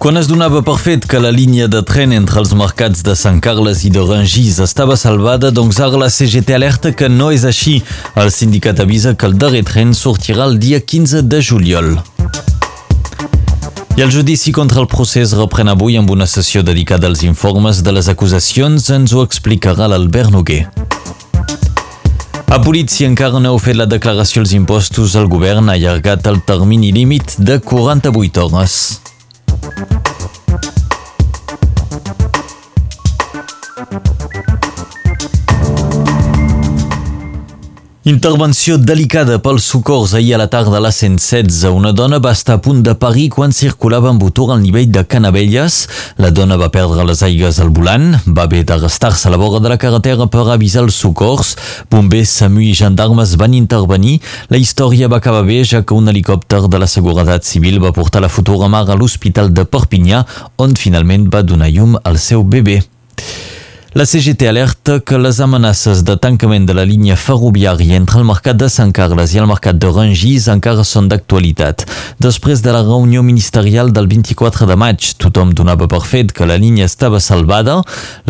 Quan es donava per fet que la línia de tren entre els mercats de Sant Carles i de Rangis estava salvada, doncs ara la CGT alerta que no és així. El sindicat avisa que el darrer tren sortirà el dia 15 de juliol. I el judici contra el procés reprèn avui amb una sessió dedicada als informes de les acusacions. Ens ho explicarà l'Albert Noguer. A Polícia encara no heu fet la declaració als impostos. El govern ha allargat el termini límit de 48 hores. Intervenció delicada pels socors ahir a la tarda a la 116. Una dona va estar a punt de parir quan circulava amb motor al nivell de Canavelles. La dona va perdre les aigues al volant, va haver d'arrestar-se a la vora de la carretera per avisar els socors. Bombers, SAMU i gendarmes van intervenir. La història va acabar bé, ja que un helicòpter de la Seguretat Civil va portar la futura mare a l'Hospital de Perpinyà, on finalment va donar llum al seu bebè. La CGT alerta que les amenaces de tancament de la línia ferroviària entre el mercat de Sant Carles i el mercat de Rangis encara són d'actualitat. Després de la reunió ministerial del 24 de maig, tothom donava per fet que la línia estava salvada.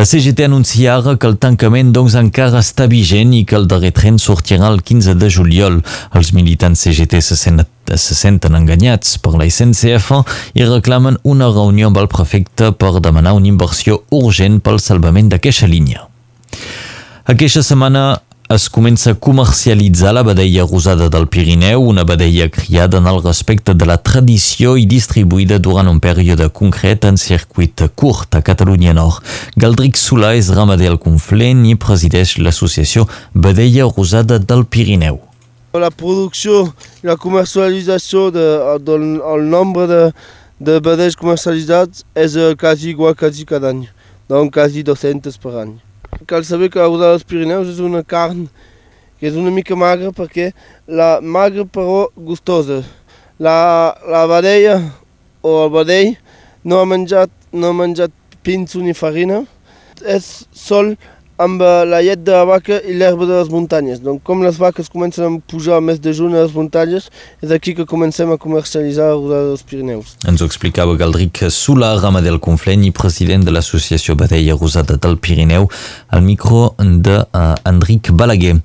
La CGT anuncia ara que el tancament doncs encara està vigent i que el darrer tren sortirà el 15 de juliol. Els militants CGT se senten se senten enganyats per la SNCF i reclamen una reunió amb el prefecte per demanar una inversió urgent pel salvament d'aquesta línia. Aquesta setmana es comença a comercialitzar la vedella rosada del Pirineu, una vedella criada en el respecte de la tradició i distribuïda durant un període concret en circuit curt a Catalunya Nord. Galdric Solà és ramader al Conflent i presideix l'associació Vedella Rosada del Pirineu. La producció i la comercialització del de, el nombre de, de vedells comercialitzats és quasi igual quasi cada any, doncs quasi 200 per any. Cal saber que la rosada dels Pirineus és una carn que és una mica magra perquè la magra però gustosa. La, la vedella o el vedell no ha menjat, no ha menjat pinso ni farina, és sol amb la llet de vaca i l'herba de les muntanyes. Donc, com les vaques comencen a pujar mes de juny a les muntanyes, és aquí que comencem a comercialitzar la rodada dels Pirineus. Ens ho explicava Galdric Solà, ramader del Conflent i president de l'associació Badella Rosada del Pirineu, al micro d'Enric uh, Balaguer.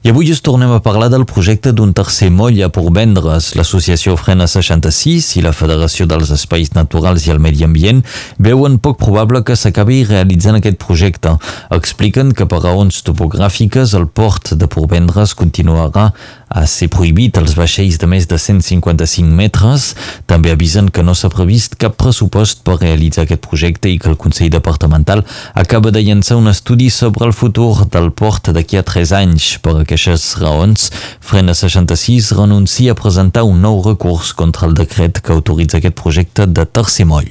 I avui us tornem a parlar del projecte d'un tercer moll a Portvendres. L'associació Frena 66 i la Federació dels Espais Naturals i el Medi Ambient veuen poc probable que s'acabi realitzant aquest projecte. Expliquen que per raons topogràfiques el port de Portvendres continuarà a ser prohibit als vaixells de més de 155 metres. També avisen que no s'ha previst cap pressupost per realitzar aquest projecte i que el Consell Departamental acaba de llançar un estudi sobre el futur del port d'aquí a 3 anys per aquestes raons, Frena 66 renuncia a presentar un nou recurs contra el decret que autoritza aquest projecte de tercer moll.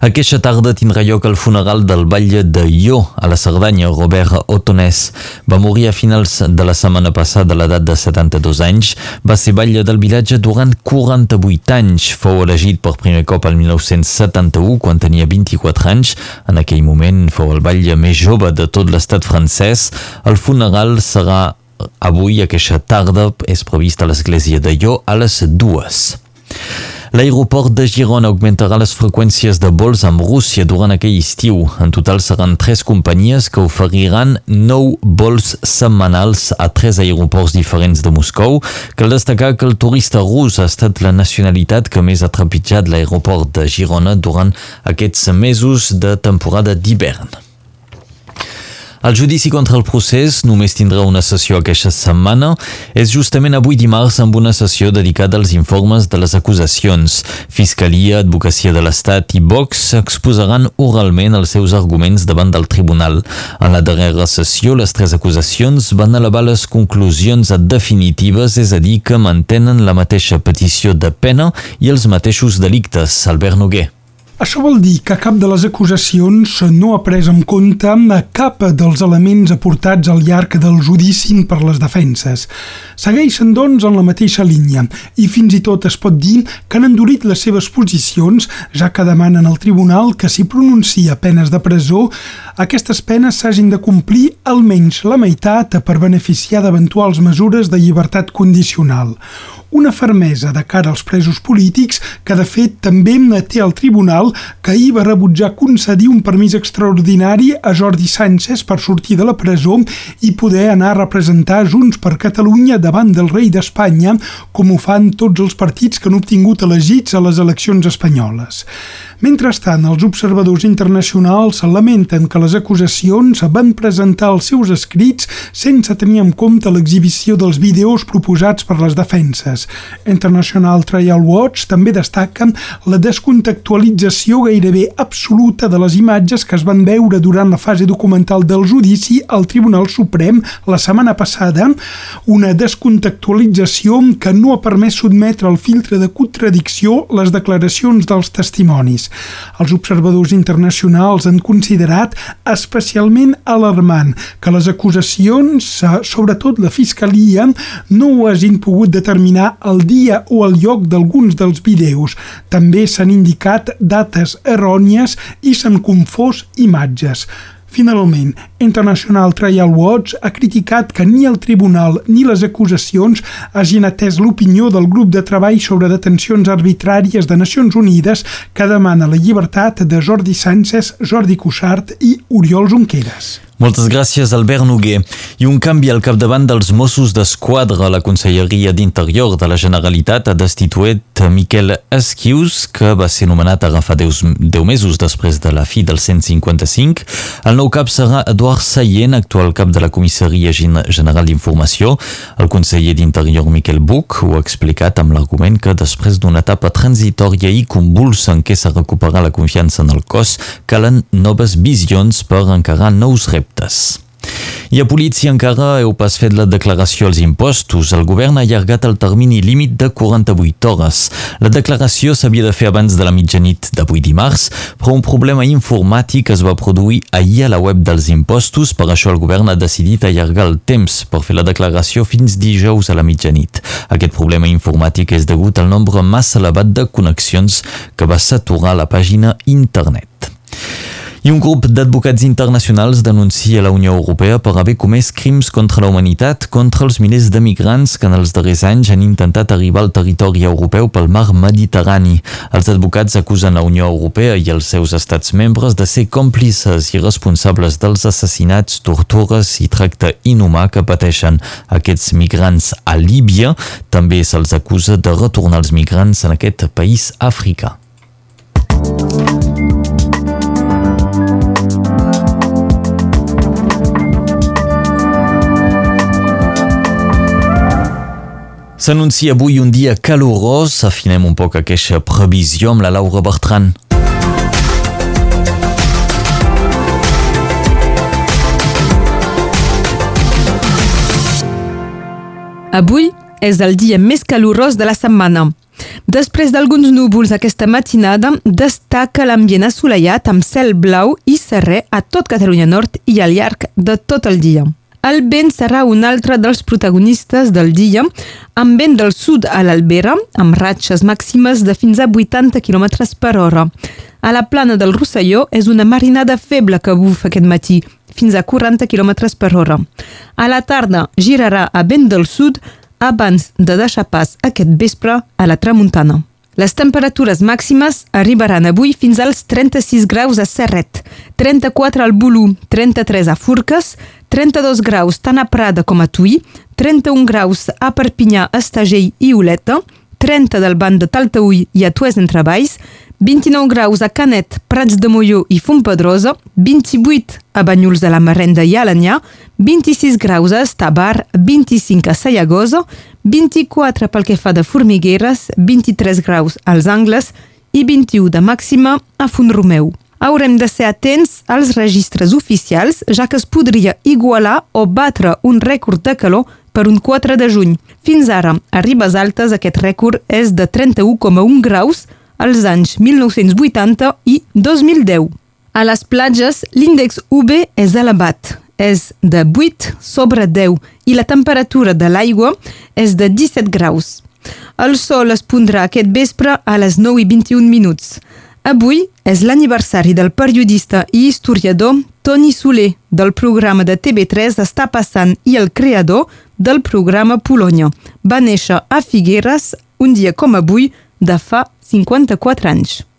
Aquesta tarda tindrà lloc el funeral del batlle de Ió, a la Cerdanya, Robert Otonès. Va morir a finals de la setmana passada a l'edat de 72 anys. Va ser batlle del vilatge durant 48 anys. Fou elegit per primer cop al 1971, quan tenia 24 anys. En aquell moment fou el batlle més jove de tot l'estat francès. El funeral serà avui, aquesta tarda, és previst a l'església de Ió a les dues. L'aeroport de Girona augmentarà les freqüències de vols amb Rússia durant aquell estiu. En total seran tres companyies que oferiran nou vols setmanals a tres aeroports diferents de Moscou. Cal destacar que el turista rus ha estat la nacionalitat que més ha trepitjat l'aeroport de Girona durant aquests mesos de temporada d'hivern. El judici contra el procés només tindrà una sessió aquesta setmana. És justament avui dimarts amb una sessió dedicada als informes de les acusacions. Fiscalia, Advocacia de l'Estat i Vox exposaran oralment els seus arguments davant del tribunal. En la darrera sessió, les tres acusacions van elevar les conclusions definitives, és a dir, que mantenen la mateixa petició de pena i els mateixos delictes. Albert Noguer. Això vol dir que cap de les acusacions no ha pres en compte cap dels elements aportats al llarg del judici per les defenses. Segueixen, doncs, en la mateixa línia i fins i tot es pot dir que han endurit les seves posicions, ja que demanen al tribunal que si pronuncia penes de presó, aquestes penes s'hagin de complir almenys la meitat per beneficiar d'eventuals mesures de llibertat condicional. Una fermesa de cara als presos polítics que de fet també té el tribunal que ahir va rebutjar concedir un permís extraordinari a Jordi Sánchez per sortir de la presó i poder anar a representar Junts per Catalunya davant del rei d'Espanya com ho fan tots els partits que han obtingut elegits a les eleccions espanyoles. Mentrestant, els observadors internacionals lamenten que les acusacions van presentar els seus escrits sense tenir en compte l'exhibició dels vídeos proposats per les defenses. International Trial Watch també destaca la descontextualització gairebé absoluta de les imatges que es van veure durant la fase documental del judici al Tribunal Suprem la setmana passada, una descontextualització que no ha permès sotmetre al filtre de contradicció les declaracions dels testimonis. Els observadors internacionals han considerat especialment alarmant que les acusacions, eh, sobretot la Fiscalia, no ho hagin pogut determinar el dia o el lloc d'alguns dels vídeos. També s'han indicat dates errònies i s'han confós imatges. Finalment, International Trial Watch ha criticat que ni el tribunal ni les acusacions hagin atès l'opinió del grup de treball sobre detencions arbitràries de Nacions Unides que demana la llibertat de Jordi Sánchez, Jordi Cuixart i Oriol Junqueras. Moltes gràcies, Albert Noguer. I un canvi al capdavant dels Mossos d'Esquadra. La Conselleria d'Interior de la Generalitat ha destituït Miquel Esquius, que va ser nomenat ara fa 10, 10 mesos després de la fi del 155. El nou cap serà Eduard Sayent, actual cap de la Comissaria General d'Informació. El conseller d'Interior, Miquel Buch, ho ha explicat amb l'argument que després d'una etapa transitòria i convulsa en què s'ha recuperat la confiança en el cos, calen noves visions per encarar nous reptes reptes. I a policia encara heu pas fet la declaració als impostos. El govern ha allargat el termini límit de 48 hores. La declaració s'havia de fer abans de la mitjanit d'avui dimarts, però un problema informàtic es va produir ahir a la web dels impostos, per això el govern ha decidit allargar el temps per fer la declaració fins dijous a la mitjanit. Aquest problema informàtic és degut al nombre massa elevat de connexions que va saturar la pàgina internet. I un grup d'advocats internacionals denuncia la Unió Europea per haver comès crims contra la humanitat contra els milers de migrants que en els darrers anys han intentat arribar al territori europeu pel mar Mediterrani. Els advocats acusen la Unió Europea i els seus estats membres de ser còmplices i responsables dels assassinats, tortures i tracte inhumà que pateixen aquests migrants a Líbia. També se'ls acusa de retornar els migrants en aquest país africà. S'anuncia avui un dia calorós. Afinem un poc aquesta previsió amb la Laura Bertran. Avui és el dia més calorós de la setmana. Després d'alguns núvols aquesta matinada, destaca l'ambient assolellat amb cel blau i serré a tot Catalunya Nord i al llarg de tot el dia. El vent serà un altre dels protagonistes del dia, amb vent del sud a l'Albera, amb ratxes màximes de fins a 80 km per hora. A la plana del Rosselló és una marinada feble que bufa aquest matí, fins a 40 km per hora. A la tarda girarà a vent del sud abans de deixar pas aquest vespre a la tramuntana. Les temperatures màximes arribaran avui fins als 36 graus a Serret, 34 al Bolú, 33 a Furques, 32 graus tant a Prada com a Tuí, 31 graus a Perpinyà, Estagell i Oleta, 30 del banc de Taltaúi i a Tues entre Valls, 29 graus a Canet, Prats de Molló i Fontpedrosa, 28 a Banyuls de la Marenda i Alanyà, 26 graus a Estabar, 25 a Sayagosa, 24 pel que fa de Formigueres, 23 graus als Angles i 21 de màxima a Font-romeu. Haurem de ser atents als registres oficials, ja que es podria igualar o batre un rècord de calor per un 4 de juny. Fins ara, a Ribes Altes, aquest rècord és de 31,1 graus, als anys 1980 i 2010. A les platges, l'índex UV és elevat, és de 8 sobre 10 i la temperatura de l'aigua és de 17 graus. El sol es pondrà aquest vespre a les 9 i 21 minuts. Avui és l'aniversari del periodista i historiador Toni Soler, del programa de TV3 està passant i el creador del programa Polònia. Va néixer a Figueres un dia com avui de fa 54 anys.